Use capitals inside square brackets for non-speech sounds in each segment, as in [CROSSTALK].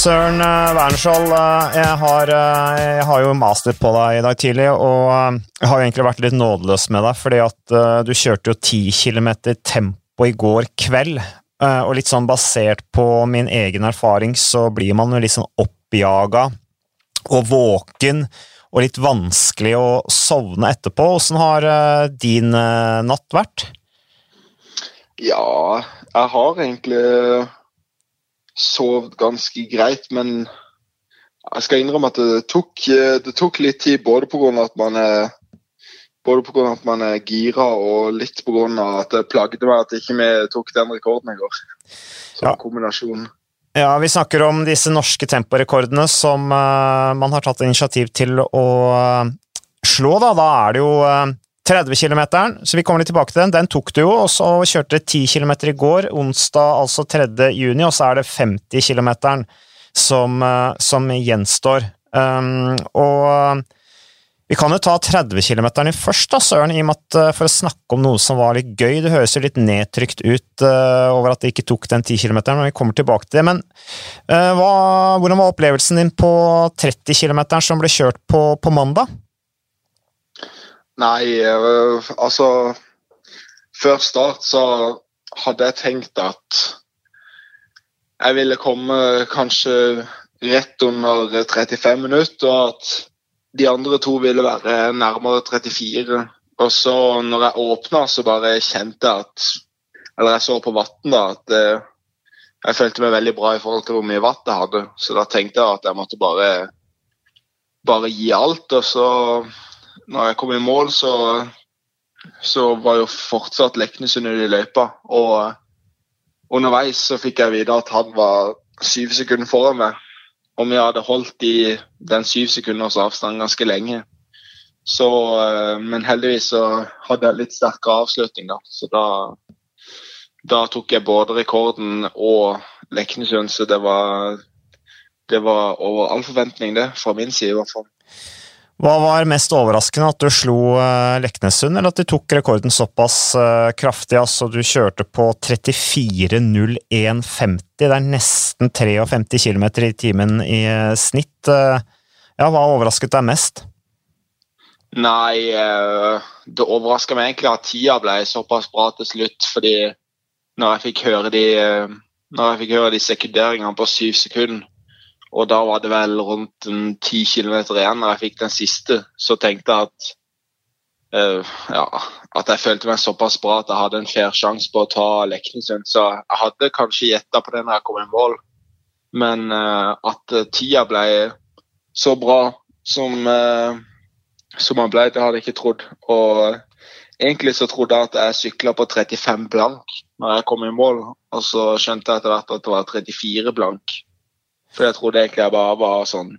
Søren Wernskjold, jeg har, jeg har, jo master på deg i dag tidlig, og jeg har jo egentlig vært litt nådeløs med deg, fordi at du kjørte jo 10 km tempo i går kveld, og litt sånn basert på min egen erfaring, så blir man jo litt sånn oppjaga og våken og litt vanskelig å sovne etterpå. Åssen har din natt vært? Ja, jeg har egentlig sovet ganske greit, men jeg skal innrømme at det tok, det tok litt tid, både pga. at man er både pga. at man er gira og litt pga. at det plagde meg at ikke vi tok den rekorden i går. Så ja. kombinasjon. Ja, Vi snakker om disse norske temporekordene som uh, man har tatt initiativ til å uh, slå. Da Da er det jo uh, 30 km, så vi kommer litt tilbake til den. Den tok du jo, og så kjørte 10 km i går, onsdag altså 3. juni, og så er det 50 km som, eh, som gjenstår. Um, og vi kan jo ta 30 km først, da, Søren, i og med at eh, for å snakke om noe som var litt gøy. Det høres jo litt nedtrykt ut uh, over at det ikke tok den 10 km, men vi kommer tilbake til det. Men uh, hva, hvordan var opplevelsen din på 30 km som ble kjørt på, på mandag? Nei, øh, altså Før start så hadde jeg tenkt at jeg ville komme kanskje rett under 35 minutter, og at de andre to ville være nærmere 34. Og så når jeg åpna, så bare kjente jeg at Eller jeg så på vann da, at øh, jeg følte meg veldig bra i forhold til hvor mye vann jeg hadde. Så da tenkte jeg at jeg måtte bare, bare gi alt. Og så når jeg kom i mål, så, så var jo fortsatt Leknesund i løypa. Og underveis så fikk jeg vite at han var syv sekunder foran meg. Og vi hadde holdt i den syv sekunders avstand ganske lenge. Så, uh, men heldigvis så hadde jeg litt sterkere avslutning, da. Så da, da tok jeg både rekorden og Leknesund, så det var, det var over all forventning, det. Fra min side, i hvert fall. Hva var mest overraskende, at du slo uh, Leknessund, eller at du tok rekorden såpass uh, kraftig? Altså, du kjørte på 34.01,50. Det er nesten 53 km i timen i uh, snitt. ja, hva overrasket deg mest? Nei, det overraska meg egentlig at tida ble såpass bra til slutt. Fordi når jeg fikk høre de, når jeg fikk høre de sekunderingene på syv sekunder og da var det vel rundt ti kilometer igjen når jeg fikk den siste. Så tenkte jeg at uh, ja, at jeg følte meg såpass bra at jeg hadde en fair sjanse på å ta Leknesund. Så jeg hadde kanskje gjetta på det når jeg kom i mål, men uh, at uh, tida ble så bra som, som han ble, det hadde jeg ikke trodd. Og egentlig så trodde jeg at jeg sykla på 35 blank når jeg kom i mål, og så skjønte jeg etter hvert at det var 34 blank. For jeg trodde egentlig jeg bare var sånn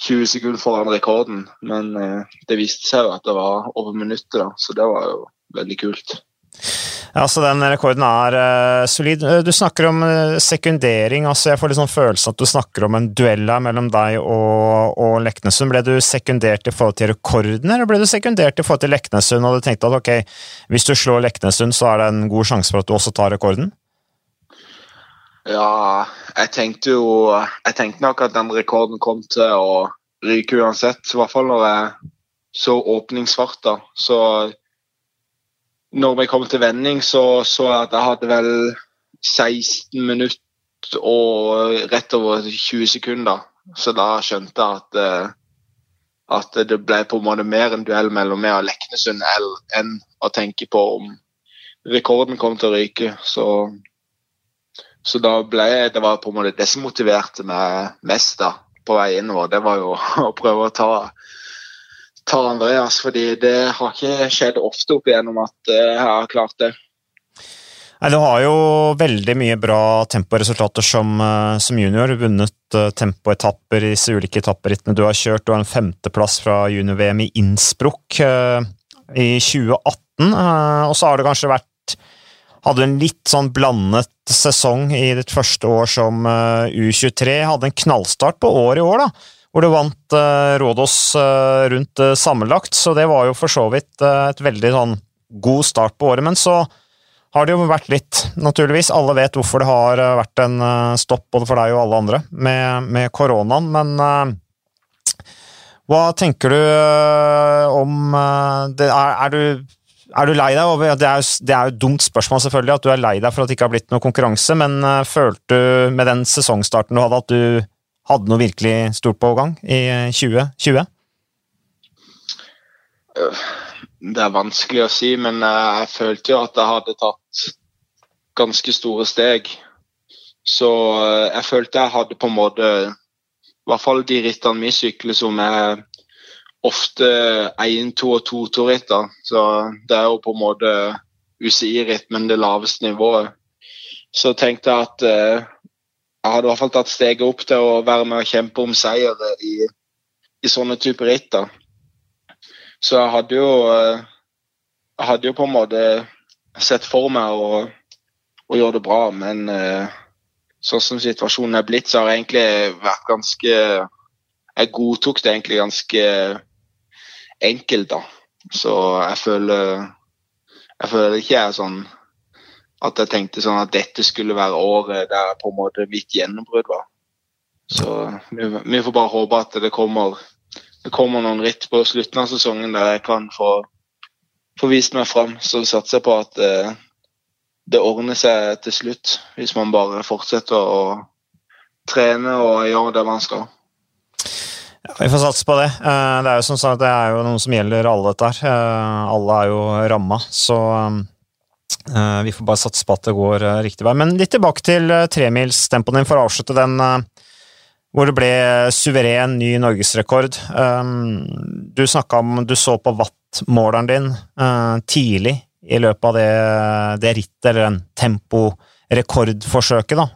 20 sekunder foran rekorden, men eh, det viste seg jo at det var over minuttet, da, så det var jo veldig kult. Ja, så Den rekorden er uh, solid. Eh, du snakker om uh, sekundering. altså Jeg får litt sånn følelsen at du snakker om en duell her mellom deg og, og Leknesund. Ble du sekundert i forhold til rekorden, eller ble du sekundert i forhold til Leknesund og du tenkte at ok, hvis du slår Leknesund, så er det en god sjanse for at du også tar rekorden? Ja, jeg tenkte jo Jeg tenkte nok at den rekorden kom til å ryke uansett. I hvert fall når jeg så åpningsfarta. Så når vi kom til vending, så så jeg at jeg hadde vel 16 minutter og rett over 20 sekunder. Så da skjønte jeg at, eh, at det ble på en måte mer en duell mellom meg og Leknesund enn å tenke på om rekorden kom til å ryke. Så så da ble jeg, det var på en måte det som motiverte meg mest da, på vei innover. Det var jo [LAUGHS] å prøve å ta, ta Andreas, fordi det har ikke skjedd ofte opp igjennom at jeg har klart det. Nei, Du har jo veldig mye bra temporesultater som, eh, som junior. Vunnet uh, tempoetapper i disse ulike etapperittene du har kjørt. Du har en femteplass fra junior-VM i Innsbruck i 2018. Uh, og så har det kanskje vært hadde en litt sånn blandet sesong i ditt første år som uh, U23. Hadde en knallstart på året i år, da, hvor du vant uh, Rådås uh, rundt sammenlagt. Så det var jo for så vidt et veldig sånn god start på året. Men så har det jo vært litt, naturligvis. Alle vet hvorfor det har eh, vært en eh, stopp, både for deg og alle andre, med, med koronaen. Men hva tenker du om det? Er, er, du, er, du, lei deg over det er, det er jo et dumt spørsmål, selvfølgelig, at du er lei deg for at det ikke har blitt noe konkurranse, men uh, følte du med den sesongstarten du hadde, at du hadde noe virkelig stort på gang i 2020? Det er vanskelig å si, men jeg følte jo at jeg hadde tatt ganske store steg. Så eh, jeg følte jeg hadde på en måte I hvert fall de rittene vi sykler som er ofte 1-, 2- og 2-2-ritter. Så det er jo på en måte UCI-ritt, det laveste nivået. Så tenkte jeg at eh, jeg hadde i hvert fall tatt steget opp til å være med og kjempe om seier i, i sånne typer ritter. Så jeg hadde jo eh, Jeg hadde jo på en måte sett for meg å, å gjøre det bra, men eh, sånn som situasjonen er blitt, så har jeg egentlig vært ganske Jeg godtok det egentlig ganske enkelt, da. Så jeg føler Jeg føler ikke jeg er sånn at jeg tenkte sånn at dette skulle være året der på en måte mitt gjennombrudd var. Så vi, vi får bare håpe at det kommer det kommer noen ritt på slutten av sesongen der jeg kan få, få vist meg fram. Så satser jeg på at eh, det ordner seg til slutt, hvis man bare fortsetter å trene og gjøre det man skal. Ja, vi får satse på det. Eh, det er jo som sagt, det er jo noe som gjelder alle dette her. Eh, alle er jo ramma, så eh, vi får bare satse på at det går riktig vei. Men litt tilbake til tremilstempoen din for å avslutte den hvor det ble suveren ny norgesrekord. Du snakka om du så på watt-måleren din tidlig i løpet av det, det rittet, eller den temporekordforsøket, da,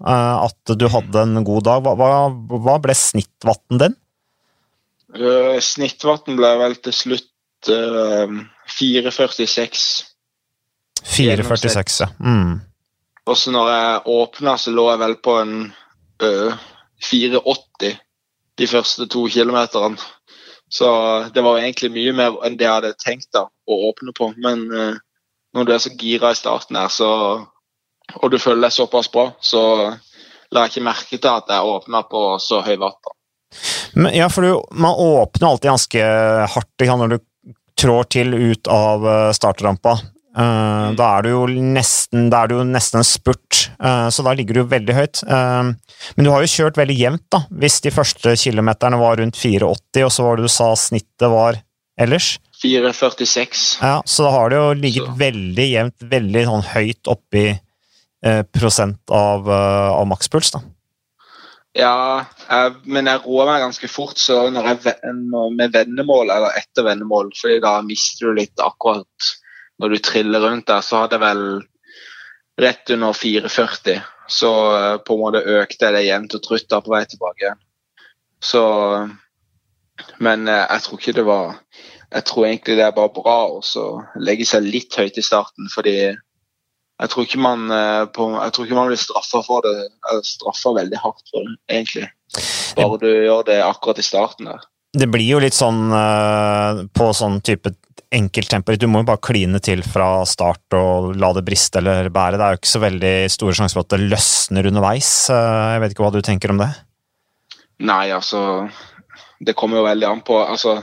at du hadde en god dag. Hva, hva ble snittvatten din? Uh, ble vel til slutt uh, 4,46. 4,46, ja. Mm. Og så når jeg åpna, så lå jeg vel på en uh, 4,80 de første to kilometerne. Så det var egentlig mye mer enn det jeg hadde tenkt da, å åpne på. Men uh, når du er så gira i starten her, så, og du føler deg såpass bra, så la jeg ikke merke til at jeg åpna på så høy watt. ja, for du, man åpner alltid ganske hardt når du trår til ut av eh, startrampa. Uh, da er du jo nesten, da er du nesten en spurt, uh, så da ligger du jo veldig høyt. Uh, men du har jo kjørt veldig jevnt, da, hvis de første kilometerne var rundt 4,80, og så var det du sa snittet var ellers? 4,46. Ja, så da har det jo ligget så. veldig jevnt, veldig sånn høyt oppi prosent av, av makspuls, da. Ja, jeg, men jeg roer meg ganske fort så når jeg, med vendemål eller etter vendemål, fordi da mister du litt akkurat når du triller rundt der, så hadde jeg vel rett under 4,40. Så uh, på en måte økte jeg det jevnt og trutt da på vei tilbake. Så Men uh, jeg tror ikke det var Jeg tror egentlig det er bare bra å legge seg litt høyt i starten, fordi jeg tror ikke man, på, jeg tror ikke man blir straffa for det. Straffa veldig hardt for det, egentlig. Bare du gjør det akkurat i starten der. Det blir jo litt sånn på sånn type enkelttemper. Du må jo bare kline til fra start og la det briste eller bære. Det er jo ikke så veldig store sjanser for at det løsner underveis. Eh, jeg vet ikke hva du tenker om det? Nei, altså Det kommer jo veldig an på. altså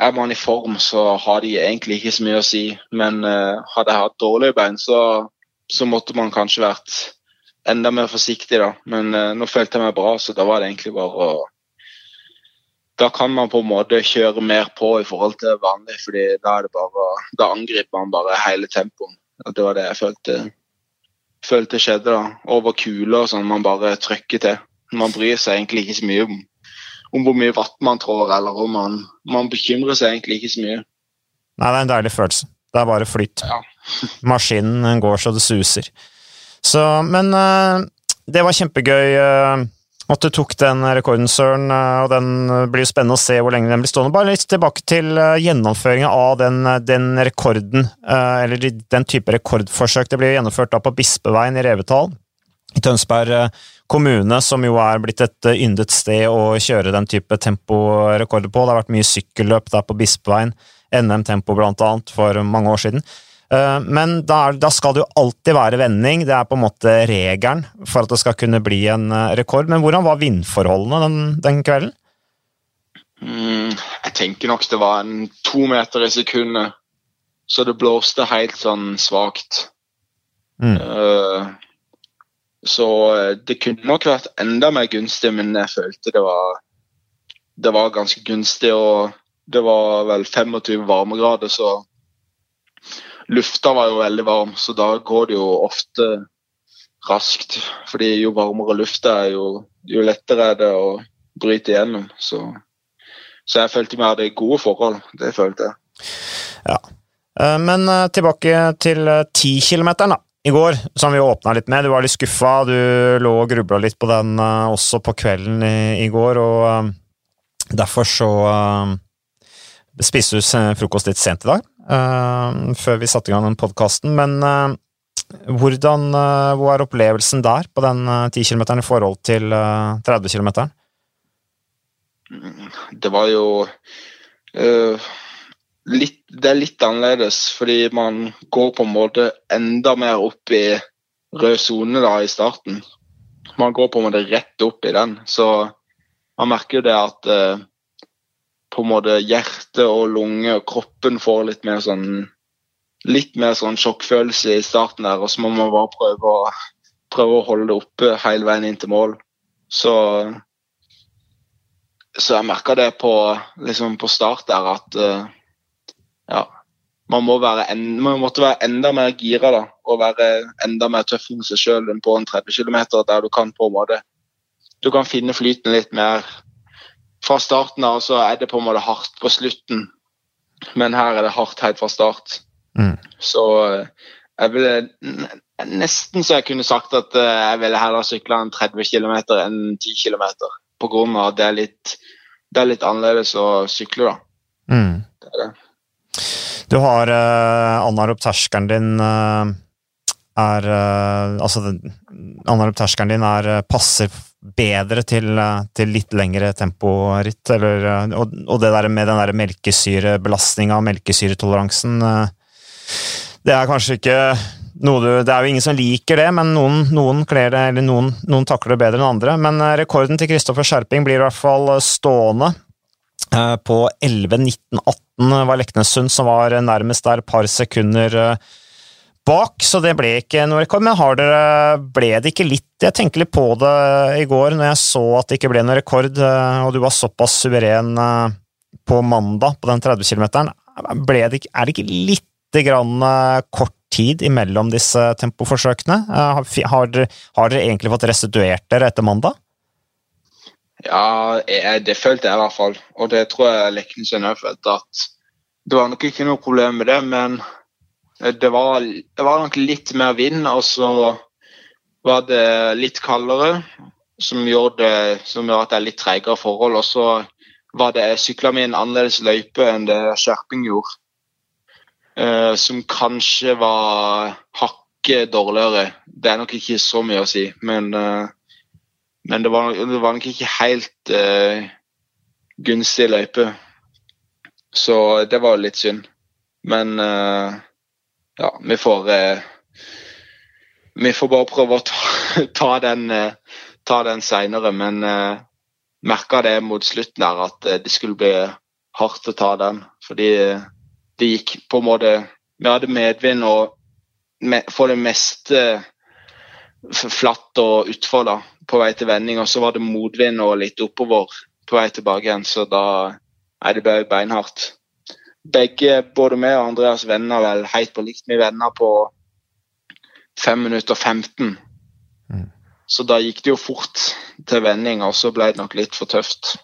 er man i form, så har de egentlig ikke så mye å si. Men uh, hadde jeg hatt dårlige bein, så, så, måtte man kanskje vært enda mer forsiktig, da. Men uh, nå følte jeg meg bra, så da var det egentlig bare å da kan man på en måte kjøre mer på i forhold til vanlig, fordi da, bare, da angriper man bare hele tempoet. Det var det jeg følte, følte skjedde. da. Over kuler og sånn, man bare trykker til. Man bryr seg egentlig ikke så mye om, om hvor mye vatt man trår, eller om man, man bekymrer seg egentlig ikke så mye. Nei, det er en deilig følelse. Det er bare flyt. Ja. [LAUGHS] Maskinen går så det suser. Så, men uh, det var kjempegøy. Uh, at du tok den rekorden, Søren, Uh, og den blir jo spennende å se hvor lenge den blir stående. Bare litt tilbake til gjennomføringen av den, den, rekorden, eller den type rekordforsøk. Det blir gjennomført da på Bispeveien i Revetal i Tønsberg kommune, som jo er blitt et yndet sted å kjøre den type temporekorder på. Det har vært mye sykkelløp der på Bispeveien, NM Tempo blant annet, for mange år siden. Uh, men da, da, skal det jo alltid være vending. Det er på en måte regelen for at det skal kunne bli en uh, rekord. Men hvordan var vindforholdene den, den kvelden? Mm, jeg tenker nok det var en to meter i sekundet. Så det blåste helt sånn svakt. Mm. Uh, så det kunne nok vært enda mer gunstig, men jeg følte det var det var ganske gunstig. og Det var vel 25 varmegrader, så lufta var jo veldig varm. Så da går det jo ofte raskt. fordi jo varmere lufta er, jo, jo lettere er det å bryte igjennom. Så, så jeg følte vi hadde gode forhold. Det følte jeg. Ja. Eh, men eh, tilbake til 10 km, da i går, som vi åpna litt med. Du var litt skuffa, du lå og grubla litt på den uh, også på kvelden i, i går. og uh, Derfor så uh, spiste du frokost litt sent i dag, uh, før vi satte i gang den podkasten. Men hvordan, hvor er opplevelsen der, på den 10 km i forhold til 30 km? Det var jo litt, Det er litt annerledes, fordi man går på en måte enda mer opp i rød sone i starten. Man går på en måte rett opp i den. så man merker jo det at eh, på en måte hjerte og lunge og kroppen får litt mer sånn litt mer sånn sjokkfølelse i starten der, og så må man bare prøve å, prøve å holde det oppe hele veien inn til mål. Så, så jeg merka det på, liksom på start der at uh, ja, man, må en, man måtte være enda mer gira da, og være enda mer tøff mot seg sjøl enn på en 30 km, der du kan på en måte du kan finne flyten litt mer. Fra starten av så er det på en måte hardt på slutten, men her er det hardt helt fra start. Mm. Så eh, jeg ville nesten så jeg kunne sagt at eh, jeg ville heller sykle en 30 km enn 10 km. Av at det er litt, det er litt annerledes å sykle, da. Mm. Du har uh, anaerob-terskelen din uh, er uh, Altså, anaerob-terskelen din er passer bedre til, eh, til litt lengre temporitt. Eller, eh, og, og, det der med den der melkesyrebelastninga melkesyretoleransen eh, Det er kanskje ikke noe du Det er jo ingen som liker det, men noen, noen kler det, eller noen, noen takler det bedre enn andre. Men rekorden til Kristoffer Skjerping blir i hvert fall stående. På 11.19,18 var Leknessund som var nærmest der, et par sekunder bak, så det ble ikke noe rekord. Men dere, ble det ikke litt Jeg tenker litt på det i går når jeg så at det ikke ble noe rekord, eh, og du var såpass suveren eh, på mandag på den 30 km. Er det ikke litt grann eh, kort tid imellom disse tempoforsøkene? Har har, har dere egentlig fått restituert dere etter mandag? Ja, det følte jeg i hvert fall. Og det tror jeg Leknesen òg følte. At det var nok ikke noe problem med det, men det var, det var, nok litt mer vind, og så var det litt kaldere, som gjør, som gjorde at det er litt tregere forhold. Og så var det sykla mi en annerledes løype enn det Skjerping gjorde. Uh, som kanskje var hakket dårligere. Det er nok ikke så mye å si, men, uh, men det, var, det, var, nok ikke helt uh, gunstig løype. Så det var litt synd. Men ja, vi får uh, Vi får bare prøve å ta, [LAUGHS] ta den, uh, den seinere, men uh, merka det mot slutten her at det skulle bli hardt å ta den. Fordi det gikk på en måte Vi hadde medvind og med, for det meste flatt og utfor da, på vei til vending, og så var det motvind og litt oppover på vei tilbake igjen, så da er det bare beinhardt begge, både meg og Andreas venner vel helt på likt. Vi venner på 5 minutter 15. Mm. Så da gikk det jo fort til vending, og så ble det nok litt for tøft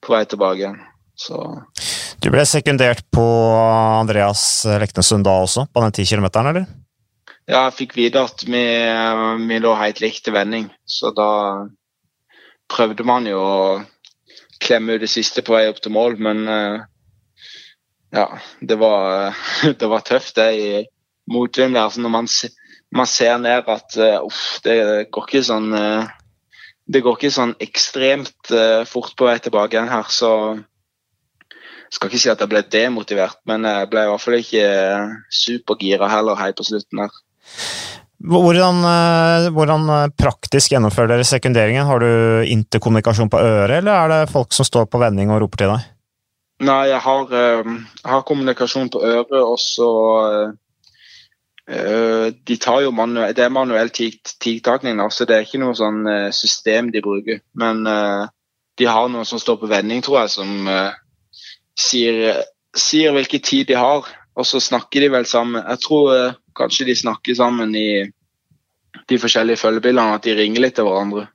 på vei tilbake igjen. Så. Du ble sekundert på Andreas Leknesund da også, på den 10 km, eller? Ja, jeg fikk vite at vi, vi lå helt likt til vending, så da prøvde man jo å klemme ut det siste på vei opp til mål, men uh, ja, det var, [LAUGHS] det var tøft det i motvind der. Så når man, man, ser ned at uh, uff, det går ikke sånn Det går ikke sånn ekstremt fort på vei tilbake igjen her, så skal ikke si at jeg ble demotivert, men jeg ble i hvert fall ikke supergira heller helt på slutten der. Hvordan, eh, hvordan, praktisk gjennomfører dere sekunderingen? Har du interkommunikasjon på øret, eller er det folk som står på vending og roper til deg? Nei, jeg har, jeg har kommunikasjon på øret, og så de tar jo manuell, Det er manuell tigtakning, så det er ikke noe sånn system de bruker. Men de har noen som står på vending, tror jeg, som sier, sier hvilken tid de har. Og så snakker de vel sammen. Jeg tror uh, kanskje de snakker sammen i de forskjellige følgebildene, at de ringer litt til hverandre.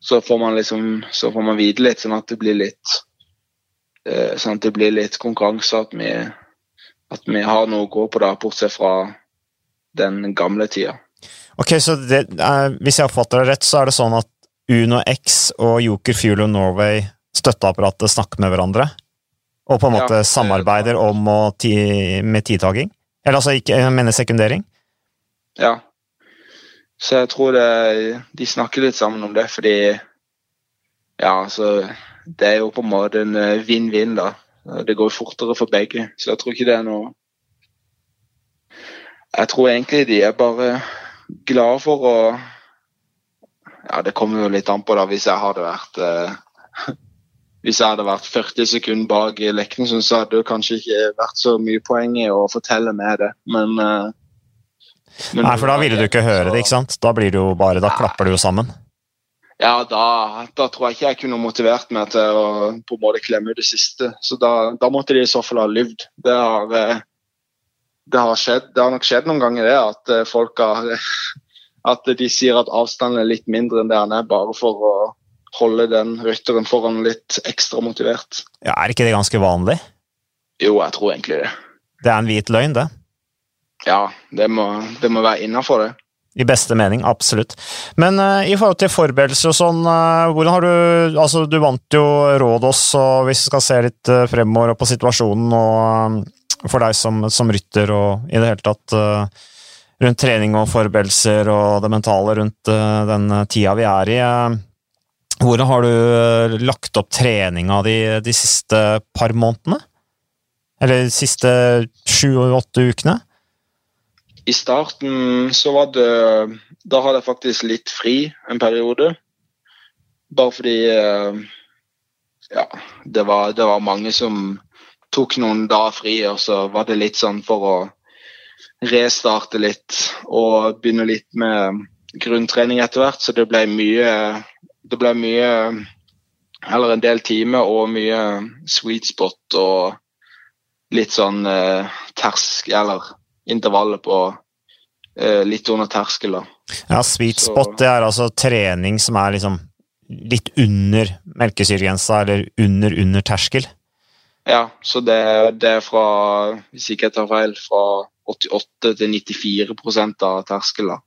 Så får man liksom, så får man vite litt, sånn at det blir litt uh, sånn at det blir litt konkurranse. At vi, at vi har noe å gå på, da, bortsett fra den gamle tida. Ok, så det, Hvis jeg oppfatter det rett, så er det sånn at Uno X og Joker Fuel of Norway, støtteapparatet, snakker med hverandre? Og på en måte ja, samarbeider om å ti, med tidtaking? Eller altså, ikke, jeg mener sekundering? Ja. Så jeg tror det, de snakker litt sammen om det, fordi Ja, altså Det er jo på en måte en eh, vinn-vinn, da. Det går fortere for begge, så jeg tror ikke det er noe Jeg tror egentlig de er bare glade for å ja, Det kommer jo litt an på da, hvis jeg hadde vært eh, hvis jeg hadde vært 40 sekunder bak Leknessund, så hadde det kanskje ikke vært så mye poeng i å fortelle med det, men, eh, men Nei, for da ville du ikke høre det, ikke sant? Da blir det jo bare, da klapper det jo sammen. Ja, da, da, tror jeg ikke jeg kunne motivert meg til å på en måte klemme ut det siste. Så da, da måtte de i så fall ha lyvd. Det har, eh, det har skjedd. Det har nok skjedd noen ganger det at eh, folk har [LAUGHS] at de sier at avstanden er litt mindre enn det han er, bare for å holde den rytteren foran litt ekstra motivert. Ja, Er ikke det ganske vanlig? Jo, jeg tror egentlig det. Det er en hvit løgn, det? Ja, det må, det må være innafor det. I beste mening, absolutt. Men uh, i forhold til forberedelser og sånn, uh, hvordan har du Altså, du vant jo Rådås, og hvis vi skal se litt uh, fremover på situasjonen og for deg som, som rytter og i det hele tatt rundt trening og forberedelser og det mentale rundt den tida vi er i. Hvordan har du uh, lagt opp treninga di de, de siste par månedene? Eller de siste sju-åtte ukene? I starten så var det Da hadde jeg faktisk litt fri en periode. Bare fordi Ja, det var, det var mange som tok noen dager fri, og så var det litt sånn for å restarte litt og begynne litt med grunntrening etter hvert. Så det ble mye Det ble mye Eller en del timer og mye sweet spot og litt sånn eh, tersk Eller intervallet på eh, litt under terskel, da. Ja, sweet spot det er altså trening som er liksom litt under melkesyregrensa, eller under under terskel? Ja, så det, det er fra, hvis ikke jeg tar feil, fra 88 til 94 av terskelen.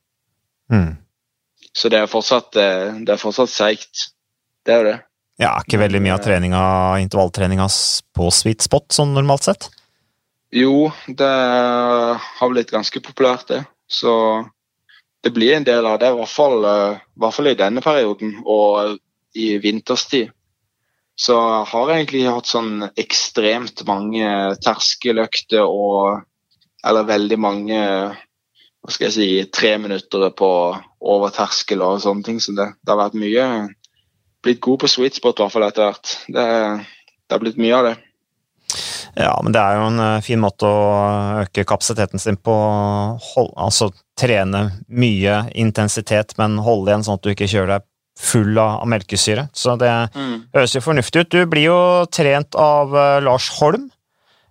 Mm. Så det er fortsatt, eh, det er fortsatt seigt. Det er jo det. Ja, ikke veldig mye av treninga, intervalltreninga på sweet spot sånn normalt sett? Jo, det har blitt ganske populært, det. Så det blir en del av det, i hvert fall, eh, i, hvert fall i denne perioden og i vinterstid. Så jeg har egentlig hatt sånn ekstremt mange terskeløkter og eller veldig mange hva skal jeg si, tre minutter på over terskel og sånne ting. Så det, det har vært mye Blitt god på sweet spot i hvert fall etter hvert. Det, det har blitt mye av det. Ja, men det er jo en eh, fin måte å øke kapasiteten sin på. Hold, altså trene mye intensitet, men holde igjen sånn at du ikke kjører deg full av, melkesyre. Så det mm. høres jo fornuftig ut. Du blir jo trent av uh, Lars Holm.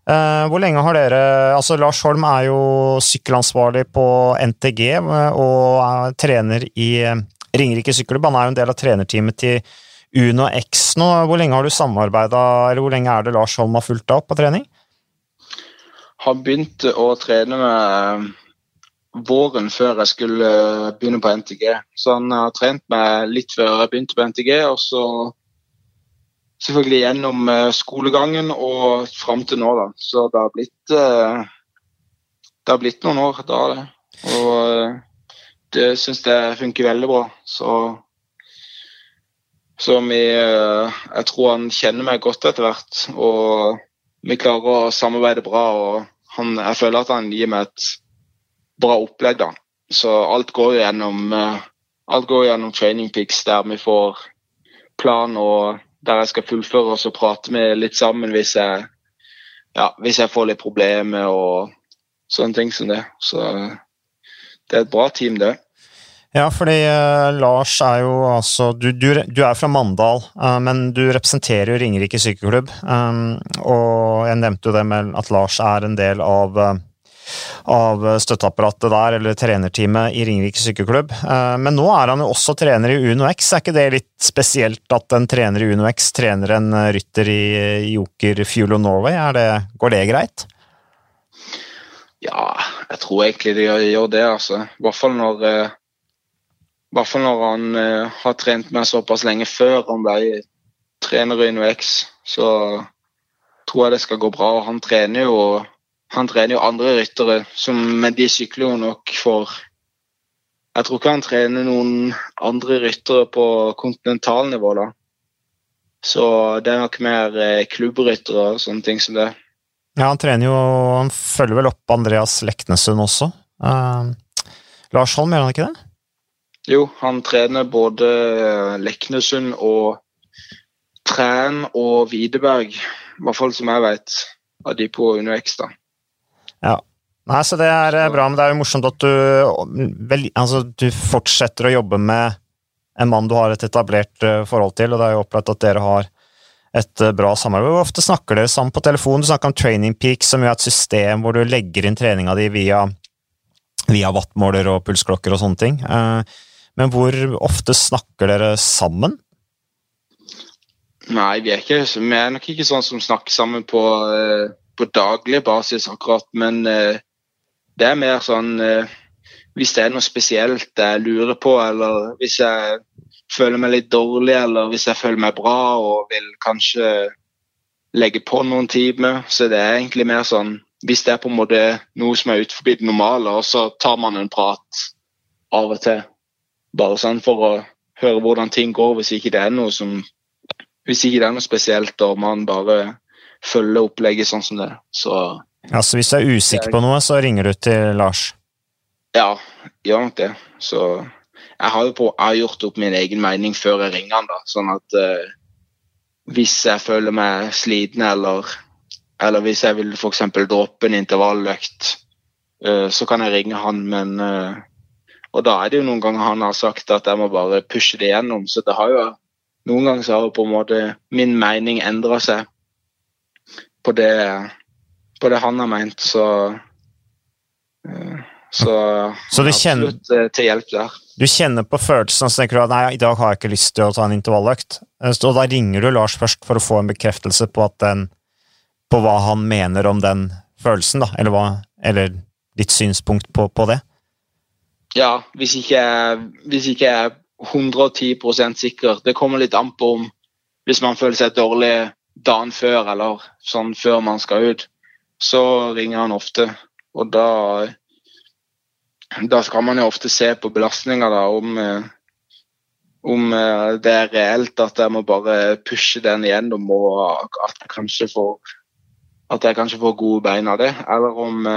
Eh, hvor lenge har dere Altså, Lars Holm er jo sykkelansvarlig på NTG eh, og er trener i eh, Ringerike Sykkelklubb. Han er jo en del av trenerteamet til Uno X nå. Hvor lenge har du samarbeida, eller hvor lenge er det Lars Holm har fulgt deg opp på trening? Har begynt å trene med våren før jeg skulle begynne på NTG. Så han har trent meg litt før jeg begynte på NTG, og så selvfølgelig gjennom eh, skolegangen og fram til nå, da. Så det har blitt eh, Det har blitt noen år, da det. Og eh, det syns jeg funker veldig bra. Så som jeg, Jeg tror han kjenner meg godt etter hvert. Og vi klarer å samarbeide bra. og han, Jeg føler at han gir meg et bra opplegg. da. Så alt går gjennom alt går gjennom training pics der vi får plan og der jeg skal fullføre og så prate med litt sammen hvis jeg, ja, hvis jeg får litt problemer og sånne ting som det. Så det er et bra team, det. Ja, fordi uh, Lars er jo altså du, du, du er fra Mandal, uh, men du representerer jo Ringerike sykeklubb. Um, og jeg nevnte jo det med at Lars er en del av, uh, av støtteapparatet der, eller trenerteamet i Ringerike sykeklubb. men nå er han jo også trener i UnoX. Er ikke det litt spesielt at en trener i UnoX trener en rytter i Joker Fuel Norway? Det, går det greit? Ja, jeg tror egentlig de gjør det, altså. I hvert fall når i hvert fall når han uh, har trent meg såpass lenge før han ble trener i NOX, så tror jeg det skal gå bra. Han trener jo, han trener jo andre ryttere, som, men de sykler jo nok for Jeg tror ikke han trener noen andre ryttere på kontinentalnivå, da. Så det er nok mer eh, klubbryttere og sånne ting som det. Ja, han trener jo Han følger vel opp Andreas Leknesund også. Uh, Lars Holm, gjør han ikke det? Jo, han trener både Leknesund og Træn og Widerberg. I hvert fall som jeg vet, av de på UnoX. da. Ja. Nei, så Det er eh, bra, men det er jo morsomt at du, vel, altså, du fortsetter å jobbe med en mann du har et etablert uh, forhold til, og det er jo opplagt at dere har et uh, bra samarbeid. Hvor ofte snakker dere sammen på telefon? Du snakker om Training Peak, som jo er et system hvor du legger inn treninga di via, via wattmåler og pulsklokker og sånne ting. Men hvor ofte snakker dere sammen? Nei, vi er, ikke, vi er nok ikke sånn som snakker sammen på, eh, på daglig basis akkurat. Men eh, det er mer sånn eh, hvis det er noe spesielt jeg lurer på, eller hvis jeg føler meg litt dårlig, eller hvis jeg føler meg bra og vil kanskje legge på noen timer. Så det er egentlig mer sånn hvis det er på en måte noe som er utenfor det normale, og så tar man en prat av og til. Bare sånn for å høre hvordan ting går, hvis ikke det er noe som hvis ikke det er noe spesielt og man bare følger opplegget sånn som det. Så Ja, så hvis du er usikker på noe, så ringer du til Lars? Ja, gjør nok det. Så jeg har jo på, jeg har gjort opp min egen mening før jeg ringer han, da. Sånn at eh, hvis jeg føler meg sliten eller eller hvis jeg vil f.eks. droppe en intervalløkt, eh, så kan jeg ringe han, men eh, og da er det jo noen ganger han har sagt at jeg må bare pushe det gjennom. Så det har jo noen ganger så har på en måte min mening endra seg på det, på det han har ment. Så så, så du kjenner, absolutt eh, til hjelp der. Du kjenner på følelsen og så tenker du at nei, i dag har jeg ikke lyst til å ta en intervalløkt. Eh, og da ringer du Lars først for å få en bekreftelse på, den, på hva han mener om den følelsen, da, eller, hva, eller ditt synspunkt på, på det ja, hvis ikke, hvis ikke jeg er 110 sikker. Det kommer litt an på om hvis man føler seg dårlig dagen før eller sånn før man skal ut, så ringer han ofte. Og da, da skal man jo ofte se på belastninga da, om, om det er reelt at jeg må bare pushe den igjennom og at jeg kanskje får, jeg kanskje får gode bein av det. Eller om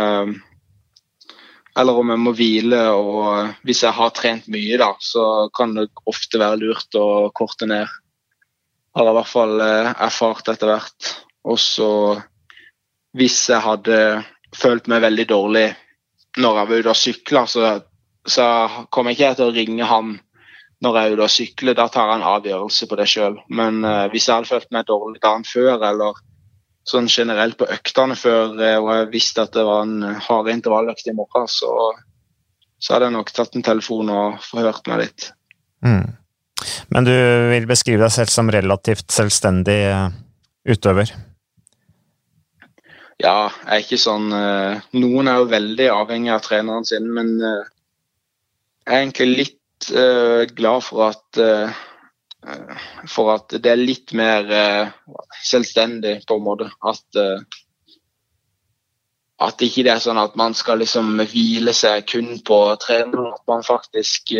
eller om jeg må hvile. og Hvis jeg har trent mye, da, så kan det ofte være lurt å korte ned. Har jeg i hvert fall eh, erfart etter hvert. Og så hvis jeg hadde følt meg veldig dårlig når jeg var ute og sykla, så, så kommer ikke jeg til å ringe han når jeg er ute og sykler. Da tar jeg en avgjørelse på det sjøl. Men uh, hvis jeg hadde følt meg dårlig dagen før, eller sånn generelt på øktene før eh, og jeg visste at det var en hard intervalløkt i morgen, så, så, hadde jeg nok tatt en telefon og forhørt meg litt. Mm. Men du vil beskrive deg selv som relativt selvstendig eh, utøver? Ja, jeg er ikke sånn uh, Noen er jo veldig avhengig av treneren sin, men uh, jeg er egentlig litt glad for at Eh, for at det er litt mer eh, selvstendig, på en måte. At eh, at ikke det er sånn at man skal liksom hvile seg kun på treneren. At man faktisk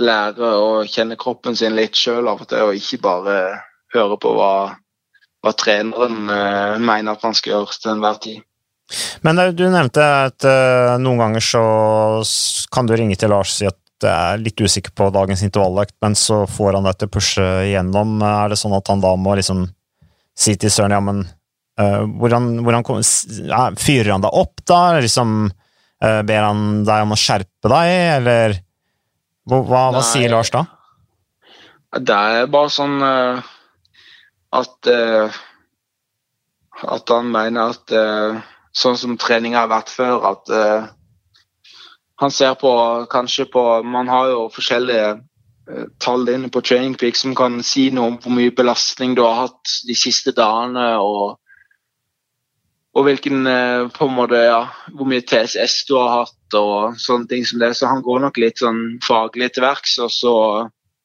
lærer å kjenne kroppen sin litt sjøl av og til, og ikke bare høre på hva, hva treneren uh, mener at man skal gjøre til enhver tid. Men du nevnte at uh, noen ganger så kan du ringe til Lars og si at du er litt usikker på dagens intervalløkt, men så får han deg til å pushe igjennom. Er det sånn at han da må liksom si til Søren ja, men uh, hvordan, hvordan Fyrer han deg opp, da? Liksom, ber han deg om å skjerpe deg, eller hva, hva, hva sier Lars da? Det er bare sånn uh, at At han mener at sånn som treninga har vært før, at han ser på kanskje på Man har jo forskjellige uh, tall inne på Training Peak som kan si noe om hvor mye belastning du har hatt de siste dagene, og, og hvilken uh, på en måte, ja, hvor mye TSS du har hatt og sånne ting som det. Så han går nok litt sånn faglig til verks, og så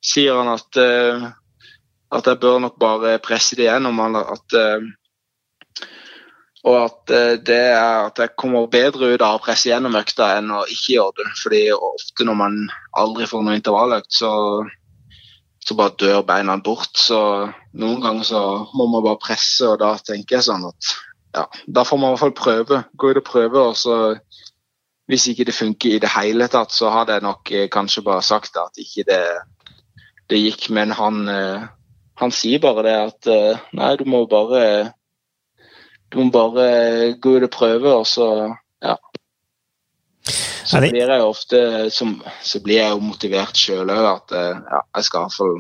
sier han at, uh, at jeg bør nok bare presse det gjennom. At og at eh, det er at jeg kommer bedre ut av å presse gjennom økta enn å ikke gjøre det. Fordi ofte når man aldri får noe intervalløkt, så, så bare dør beina bort. Så noen ganger så må man bare presse, og da tenker jeg sånn at ja, da får man i hvert fall prøve. Gå ut og prøve, og så hvis ikke det funker i det hele tatt, så hadde jeg nok eh, kanskje bare sagt at ikke det, det gikk. Men han, eh, han sier bare det at nei, du må bare du må bare gå ut og prøve, og så ja. Så blir jeg jo ofte som, så blir jeg jo motivert sjøl òg. At eh, ja, jeg skal iallfall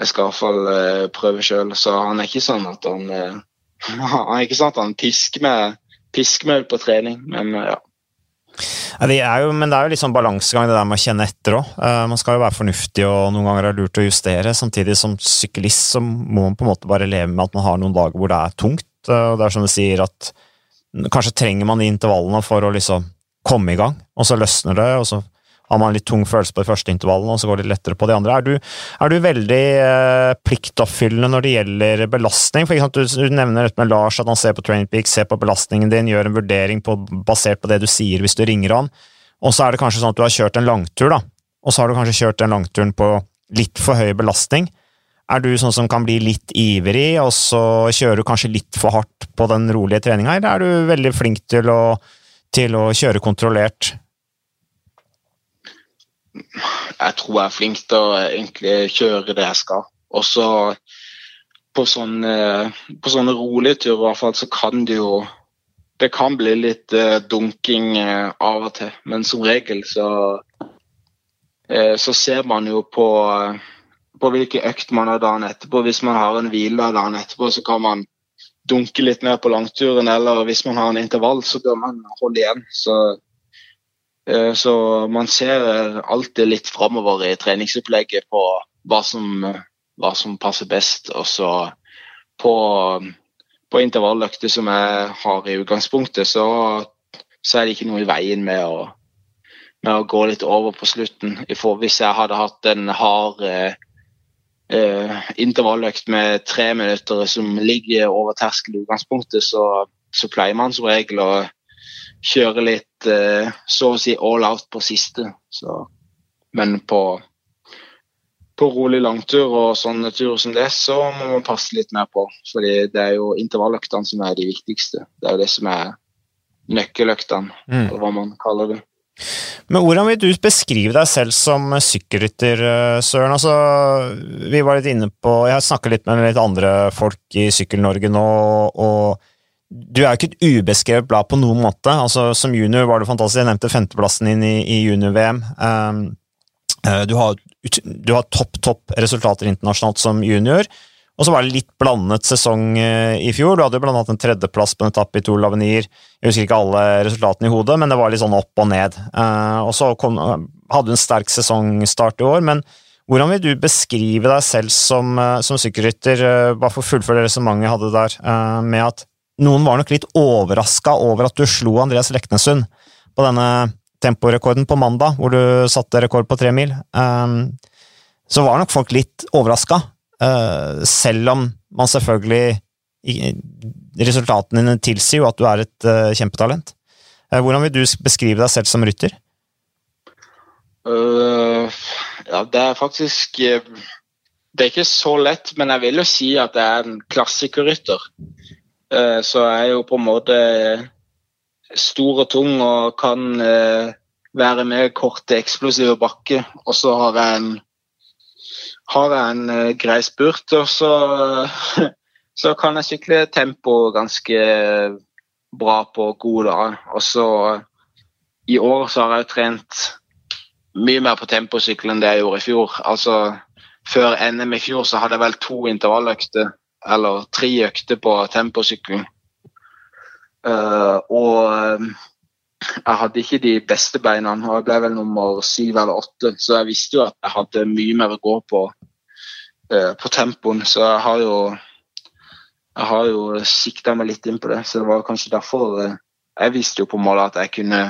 jeg skal iallfall prøve sjøl. Så han er ikke sånn at han uh, er ikke at han pisker med, pisker med på trening, men uh, ja. Ja, det jo, men det er jo litt sånn balansegang, det der med å kjenne etter òg. Uh, man skal jo være fornuftig, og noen ganger er det lurt å justere. Samtidig som syklist så må man på en måte bare leve med at man har noen dager hvor det er tungt. Og det er som du sier, at kanskje trenger man de intervallene for å liksom komme i gang, og så løsner det, og så har man litt tung følelse på de første intervallene, og så går det litt lettere på de andre. Er du, er du veldig eh, pliktoppfyllende når det gjelder belastning? For eksempel, du, du nevner dette med Lars, at han ser på Training Peak, ser på belastningen din, gjør en vurdering på, basert på det du sier hvis du ringer han, og så er det kanskje sånn at du har kjørt en langtur, da, og så har du kanskje kjørt den langturen på litt for høy belastning. Er du sånn som kan bli litt ivrig, og så kjører du kanskje litt for hardt på den rolige treninga, eller er du veldig flink til å, til å kjøre kontrollert? Jeg tror jeg er flink til å egentlig kjøre det jeg skal. Og så på sånne, på sånne rolige turer i hvert fall, så kan det jo Det kan bli litt uh, dunking uh, av og til, men som regel så så ser man jo på på hvilken økt man har dagen etterpå. Hvis man har en hvile dagen etterpå, så kan man dunke litt mer på langturen. Eller hvis man har en intervall, så bør man holde igjen. Så, eh, så man ser alltid litt framover i treningsopplegget på hva som, hva som passer best. Og så på, på intervalløkter som jeg har i utgangspunktet, så, så er det ikke noe i veien med å med å gå litt over på slutten. Hvis jeg hadde hatt en hard eh, eh, intervalløkt med tre minutter som ligger over terskel i utgangspunktet, så, så, pleier man som regel å kjøre litt eh, så å si all out på siste. Så, men på, på rolig langtur og sånne turer som det, så må man passe litt mer på. fordi det er jo intervalløktene som er de viktigste. Det er jo det som er nøkkeløktene, mm. eller hva man kaller det. Men hvordan vil du beskrive deg selv som sykkelrytter, eh, Søren? Altså, vi var litt inne på Jeg har snakket litt med litt andre folk i Sykkel-Norge nå, og du er jo ikke et ubeskrevet blad på noen måte. Altså, som junior var det fantastisk. Jeg nevnte femteplassen din i, i junior-VM. Um, uh, du har, du har topp, topp resultater internasjonalt som junior. Og så var det litt blandet sesong eh, i fjor. Du hadde jo blant annet en tredjeplass på en etappe i Tour Lavenir. Jeg husker ikke alle resultatene i hodet, men det var litt sånn opp og ned. Eh, og så kom, hadde du en sterk sesongstart i år, men hvordan vil du beskrive deg selv som, eh, som sykkelrytter, bare for å fullføre resonnementet jeg hadde der, med at noen var nok litt overraska over at du slo Andreas Leknesund på denne temporekorden på mandag, hvor du satte rekord på tre mil. Så var nok folk litt overraska. Uh, selv om man selvfølgelig Resultatene dine tilsier jo at du er et uh, kjempetalent. Uh, hvordan vil du beskrive deg selv som rytter? ja, det er faktisk det er ikke så lett, men jeg vil jo si at jeg er en klassikerrytter. Uh, så jeg er jo på en måte stor og tung og kan uh, være med korte, eksplosive bakker. Og så har jeg en, har jeg en grei spurt, og så, [LAUGHS] så kan jeg sykle tempo ganske bra på gode dager. Og så i år så har jeg trent mye mer på temposykkel enn det jeg gjorde i fjor. Altså før NM i fjor så hadde jeg vel to intervalløkter, eller tre økter på temposykkelen. Uh, og jeg hadde ikke de beste beina, og jeg ble vel nummer syv eller åtte. Så jeg visste jo at jeg hadde mye mer å gå på uh, på tempoen. Så jeg har jo jeg har jo sikta meg litt inn på det. Så det var kanskje derfor jeg visste jo på målet at jeg kunne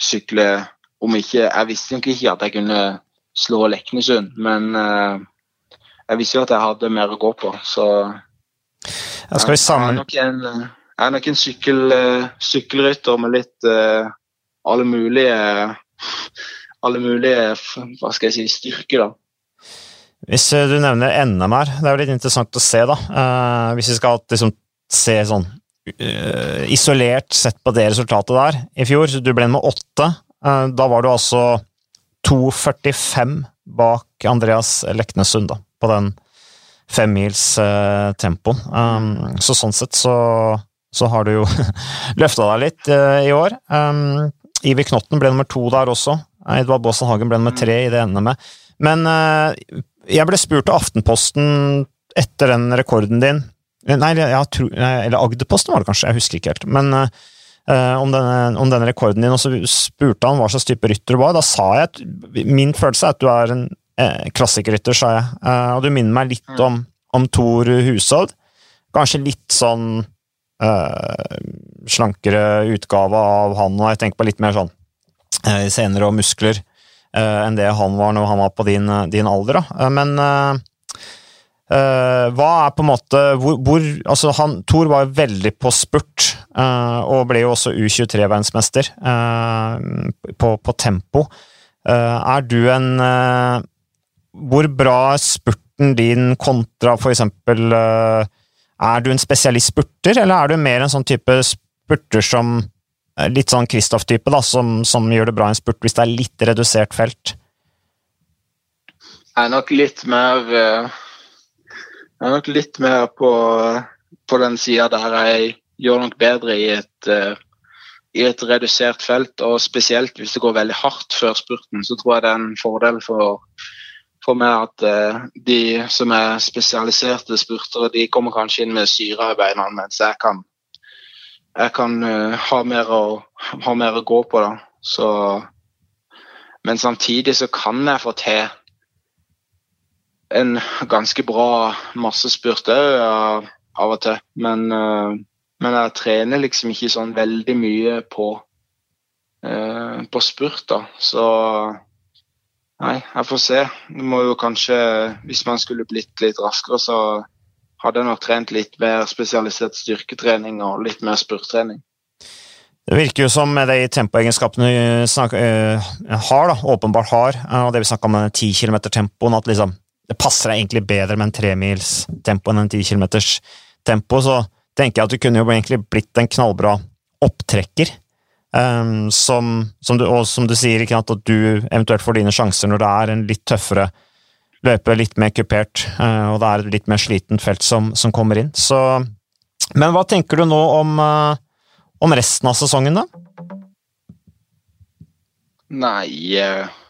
sykle om ikke Jeg visste nok ikke at jeg kunne slå Leknesund, men uh, jeg visste jo at jeg hadde mer å gå på, så jeg, skal vi sammen... jeg, er nok en, jeg er nok en sykkel, uh, sykkelrytter med litt uh, alle mulige alle mulige hva skal jeg si, styrker, da. Hvis du nevner NM her, det er jo litt interessant å se, da. hvis vi skal liksom, se sånn isolert sett på det resultatet der i fjor. Du ble med åtte. Uh, da var du altså 2,45 bak Andreas Leknesund da, på den femmils uh, tempoen. Um, så sånn sett så, så har du jo [LAUGHS] løfta deg litt uh, i år. Um, Iver Knotten ble nummer to der også. Edvard Baasen Hagen ble nummer tre i det NM-et. Men uh, jeg ble spurt av Aftenposten etter den rekorden din Nei, tror, eller Agderposten var det kanskje, jeg husker ikke helt. Men Uh, om, denne, om, denne, rekorden din, og så spurte han hva slags type rytter du var. Da sa jeg at min følelse er at du er en eh, klassikerrytter, sa jeg. Eh, og du minner meg litt om, om Thor Hushovd. Kanskje litt sånn eh, slankere utgave av han, og jeg tenker på litt mer sånn eh, senere og muskler enn det han var når han var på din, din alder. Da. men Uh, hva er på en måte hvor, hvor altså han, Thor var veldig på spurt, uh, og ble jo også U23-verdensmester uh, på, på, tempo. er du en Hvor bra er spurten din kontra for eksempel Er du en spesialist spurter, eller er du mer en sånn type spurter som Litt sånn Kristoff-type, da, som, som, gjør det bra i en spurt hvis det er litt redusert felt? Jeg er nok litt mer jeg er nok litt mer på, på den sida der jeg gjør nok bedre i et, i et redusert felt. Og spesielt hvis det går veldig hardt før spurten, så tror jeg det er en fordel for, for meg at uh, de som er spesialiserte spurtere, de kommer kanskje inn med syre i beina, mens jeg kan, jeg kan uh, ha, mer å, ha mer å gå på. da. Så, men samtidig så kan jeg få til en ganske bra massespurt òg av, av og til. Men, men, jeg trener liksom ikke sånn veldig mye på, på spurt, da. Så nei, jeg får se. Det må jo kanskje Hvis man skulle blitt litt raskere, så hadde jeg nok trent litt mer spesialisert styrketrening og litt mer spurttrening. Det virker jo som de tempoegenskapene vi uh, har, da, åpenbart har, og det vi snakka om 10 km tempoen, at liksom det passer deg egentlig bedre med en tremilstempo enn en ti kilometers tempo, så tenker jeg at du kunne jo egentlig blitt en knallbra opptrekker. Um, som, som du, og som du sier, ikke sant, at du eventuelt får dine sjanser når det er en litt tøffere løpe, litt mer kupert, uh, og det er et litt mer slitent felt som, som, kommer inn. Så Men hva tenker du nå om, uh, om resten av sesongen, da? Nei uh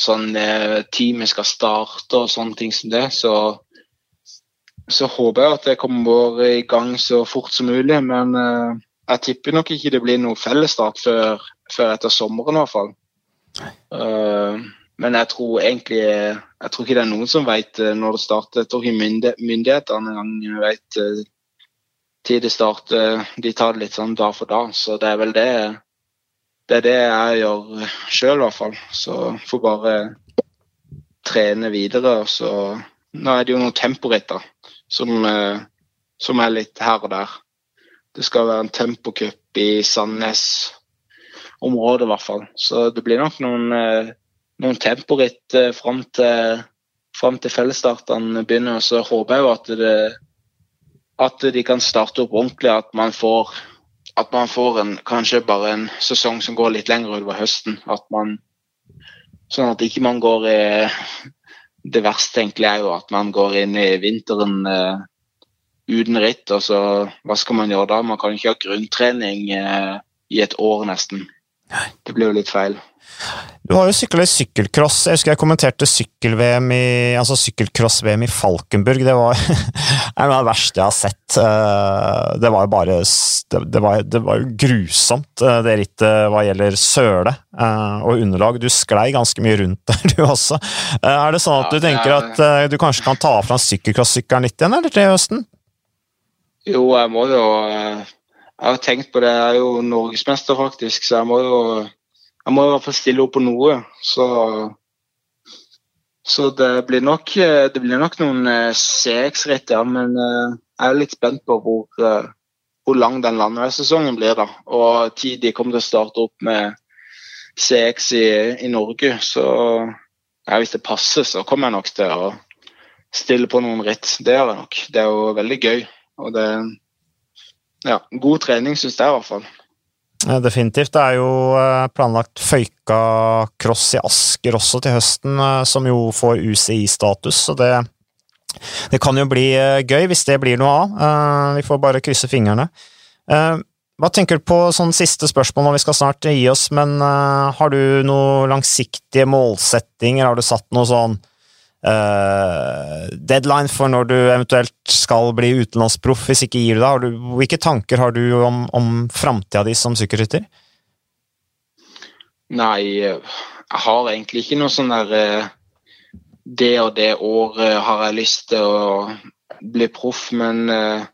sånn eh, teamet skal starte og sånne ting som det, så, så håper jeg at det kommer i gang så fort som mulig. Men eh, jeg tipper nok ikke det blir noe fellesstart før, før etter sommeren i hvert fall. Uh, men jeg tror egentlig jeg tror ikke det er noen som vet uh, når det starter. Jeg tror ikke myndighetene engang vet uh, tid det starter. De tar det litt sånn dag for dag. Så det er vel det det er det jeg gjør sjøl, i hvert fall. Så får bare trene videre. Så nå er det jo noen temporitter som, eh, som er litt her og der. Det skal være en tempocup i Sandnes-området, i hvert fall. Så det blir nok noen, eh, noen temporitt eh, fram til, fram til fellesstartene begynner. Så håper jeg jo at, det, at de kan starte opp ordentlig. At man får, at man får en, kanskje bare en sesong som går litt lenger utover høsten. At man, sånn at ikke man går i Det verste egentlig er jo at man går inn i vinteren eh, uten ritt. Altså, Hva skal man gjøre da? Man kan ikke ha grunntrening eh, i et år, nesten. Det blir jo litt feil. Du har jo sykla i sykkelcross. Jeg husker jeg kommenterte sykkel-VM i altså sykkelcross-VM i Falkenburg. Det var [LAUGHS] det, det verste jeg har sett. Eh, det var jo bare Det var, det var grusomt, eh, det rittet hva gjelder søle eh, og underlag. Du sklei ganske mye rundt der, [LAUGHS] du også. Er det sånn at du tenker at du kanskje kan ta fram sykkelcross-sykkelen litt igjen, eller til høsten? Jo, jeg må jo Jeg har tenkt på det. Jeg er jo norgesmester, faktisk, så jeg må jo jeg må i hvert fall stille opp på noe. Så, så det, blir nok, det blir nok noen eh, CX-ritt, ja. Men eh, jeg er litt spent på hvor, eh, hvor lang den landeveissesongen blir. da. Og tid de kommer til å starte opp med CX i, i Norge. Så ja, hvis det passer, så kommer jeg nok til å stille på noen ritt. Det gjør jeg nok. Det er jo veldig gøy. Og det ja, god trening, syns jeg i hvert fall. Definitivt. Det er jo eh, planlagt Føyka-cross i Asker også til høsten, eh, som jo får UCI-status. så det, det, kan jo bli eh, gøy hvis det blir noe av. Vi får bare krysse fingrene. Hva tenker du på sånn siste spørsmål når vi skal snart gi oss, men har du noen langsiktige målsettinger? Har du satt noe sånn Uh, deadline for når du eventuelt skal bli utenlandsproff, hvis ikke gir du deg. hvilke tanker har du om, om framtida di som sykkelrytter? Nei, jeg har egentlig ikke noe sånn der uh, Det og det året har jeg lyst til å bli proff, men uh,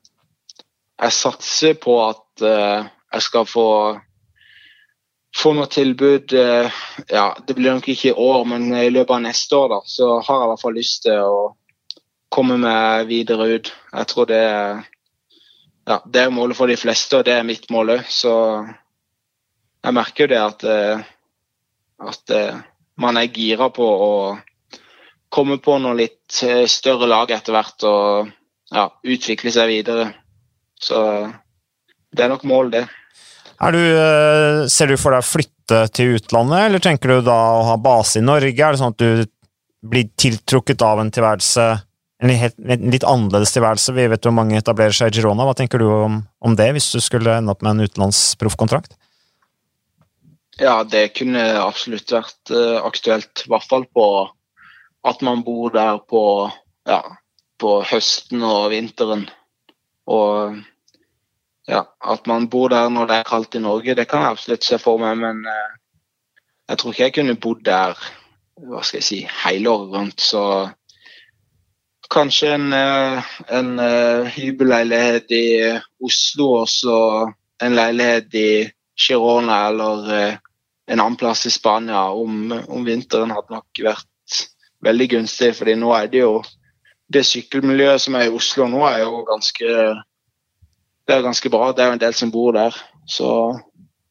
jeg satser på at jeg skal få få noe tilbud eh, ja, Det blir nok ikke i år, men i løpet av neste år da, så har jeg i hvert fall lyst til å komme meg videre ut. Jeg tror det er, ja, det er målet for de fleste, og det er mitt mål òg. Så jeg merker jo det at, eh, at eh, man er gira på å komme på noe litt større lag etter hvert og ja, utvikle seg videre. Så det er nok mål, det. Du, eh, ser du for deg å flytte til utlandet, eller tenker du da å ha base i Norge? Er det sånn at du blir tiltrukket av en tilværelse, en, litt, en litt annerledes tilværelse? Vi vet hvor mange etablerer seg i Girona. Hva tenker du om, om det, hvis du skulle ende opp med en utenlandsproffkontrakt? Ja, det kunne absolutt vært uh, aktuelt. I hvert fall på at man bor der på, ja, på høsten og vinteren. Og ja, at man bor der når det er kaldt i Norge, det kan jeg absolutt se for meg. Men eh, jeg tror ikke jeg kunne bodd der hva skal jeg si, hele året rundt. Så kanskje en, eh, en uh, hybelleilighet i Oslo og en leilighet i Girona eller uh, en annen plass i Spania om, om, vinteren hadde nok vært veldig gunstig. fordi nå er det jo det sykkelmiljøet som er i Oslo nå, er jo ganske det er ganske bra. Det er jo en del som bor der. Så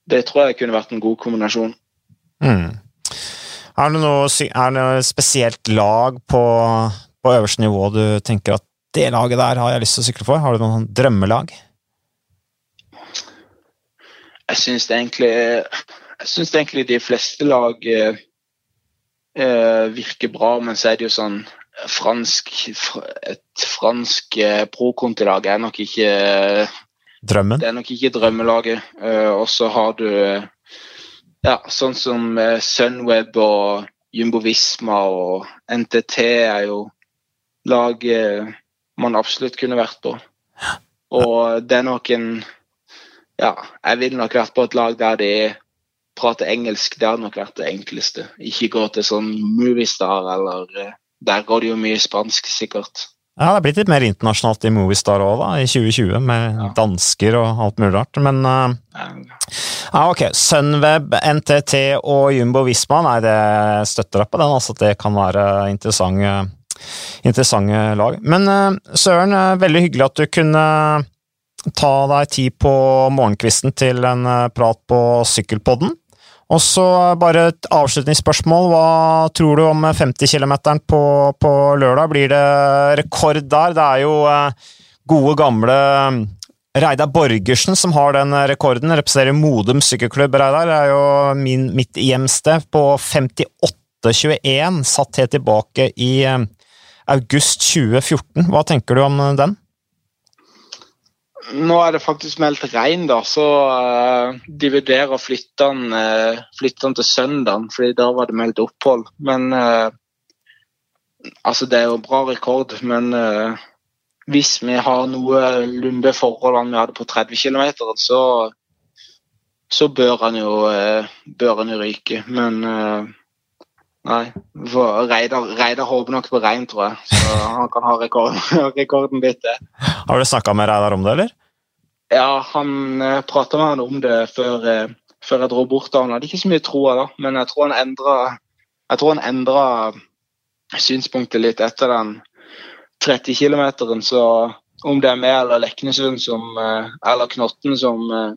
det tror jeg kunne vært en god kombinasjon. Mm. Er, det noe, er det noe spesielt lag på, på øverste nivå du tenker at det laget der har jeg lyst til å sykle for? Har du noen drømmelag? Jeg syns egentlig jeg syns egentlig de fleste lag eh, eh, virker bra, men så er det jo sånn fransk Et fransk eh, pro-kontilag er nok ikke Drømmen? Det er nok ikke drømmelaget. Uh, og så har du ja, sånn som Sunweb og Jumbo Visma og NTT er jo lag man absolutt kunne vært på. Og det er nok en Ja, jeg ville nok vært på et lag der de prater engelsk. Det hadde nok vært det enkleste. Ikke gå til sånn Moviestar eller Der går det jo mye spansk, sikkert. Ja, det er blitt litt mer internasjonalt i Movistar òg, da, i 2020, med ja. dansker og alt mulig rart. Men uh, ja, ok. Sunweb, NTT og Jumbo Visma, nei, det støtter deg på den. altså Det kan være interessante, interessante lag. Men uh, Søren, uh, veldig hyggelig at du kunne ta deg tid på morgenkvisten til en prat på Sykkelpodden. Og så bare et avslutningsspørsmål. Hva tror du om 50 km på, på, lørdag? Blir det rekord der? Det er jo eh, gode, gamle eh, Reidar Borgersen som har den rekorden. Representerer Modum sykkelklubb, Reidar. Det er jo min, mitt hjemsted på 58,21. Satt helt tilbake i eh, august 2014. Hva tenker du om den? Nå er det faktisk meldt regn, da, så uh, de vurderer å flytte den, uh, flytte den til søndag, fordi da var det meldt opphold. Men uh, altså, det er jo bra rekord, men hvis vi har noenlunde forhold enn vi hadde på 30 km, så, så bør han jo, bør han jo ryke. Men nei. Reidar, Reidar håper nok på regn, tror jeg. Så han kan ha rekorden, [LAUGHS] rekorden litt til. Har du snakka med Reidar om det, eller? Ja, han eh, prata med han om det før, uh, før jeg dro bort. Han hadde ikke så mye troa da, men jeg tror han endra jeg tror han endra synspunktet litt etter den 30 km. Så om det er meg eller Leknesund som, uh, eller Knotten som uh,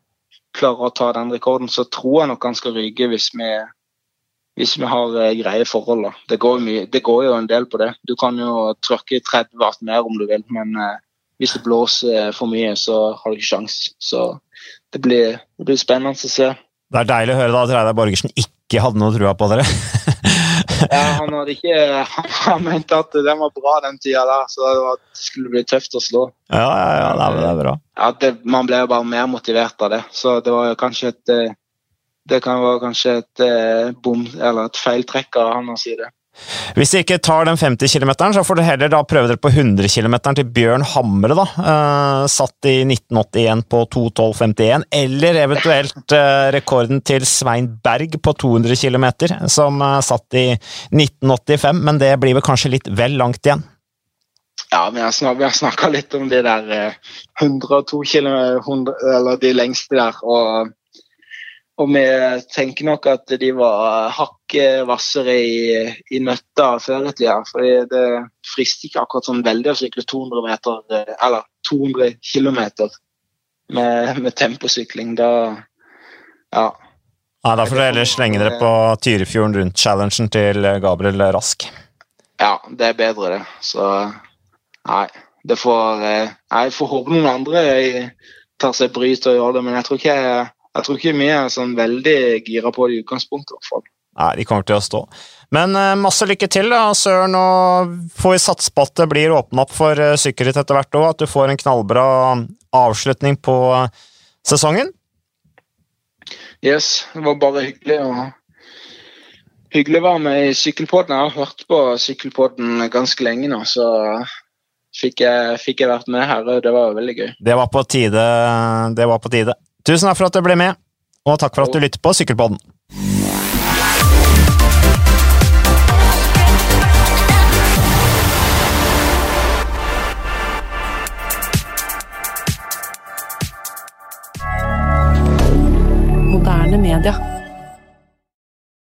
klarer å ta den rekorden, så tror jeg nok han skal ryke hvis vi, hvis vi har greie forhold. Da. Det går, mye, det går, jo en del på det. Du kan jo tråkke 30 watt mer om du vil, men hvis det blåser for mye, så har du ikke sjans. Så det blir, det blir, spennende å se. Det er deilig å høre da at Reidar Borgersen ikke hadde noe trua på dere. [LAUGHS] ja, han hadde ikke Han mente at den var bra den tida der, så det, var, det skulle bli tøft å slå. Ja, ja, ja, det er, det er bra. Ja, det, Man ble jo bare mer motivert av det, så det var kanskje et det kan være kanskje et eh, bom, eller et feiltrekk av han å si det. Hvis de ikke tar den 50 km, så får du heller prøve dere på 100 km til Bjørn Hamre, da. Eh, satt i 1981 på 2.12,51. Eller eventuelt eh, rekorden til Svein Berg på 200 km, som eh, satt i 1985. Men det blir vel kanskje litt vel langt igjen? Ja, vi har, snak snakka litt om de der 102 km, eller de lengste der. og og vi tenker nok at de var hakket hvassere i, i nøtta før i tida. For det frister ikke akkurat sånn veldig å sykle 200 meter, eller 200 km med, med temposykling. Da ja. Nei, Da får dere heller slenge dere på Tyrifjorden rundt challengen til Gabriel Rask. Ja, det er bedre, det. Så nei. Det får Jeg får håpe noen andre tar seg bryet og gjør det, men jeg tror ikke jeg jeg tror ikke vi er sånn veldig gira på det i utgangspunktet. i hvert fall. Nei, de kommer til å stå. Men uh, masse lykke til, da, Søren. Og får vi satse på at det blir åpna opp for uh, sykkelritt etter hvert òg. At du får en knallbra avslutning på uh, sesongen. Yes, det var bare hyggelig å Hyggelig å være med i Sykkelpodden. Jeg har hørt på Sykkelpodden ganske lenge nå, så fikk jeg, fikk jeg vært med her, og det var veldig gøy. Det var på tide. Det var på tide. Tusen takk for at du ble med, og takk for at du lytter på Sykkelpodden. Moderne.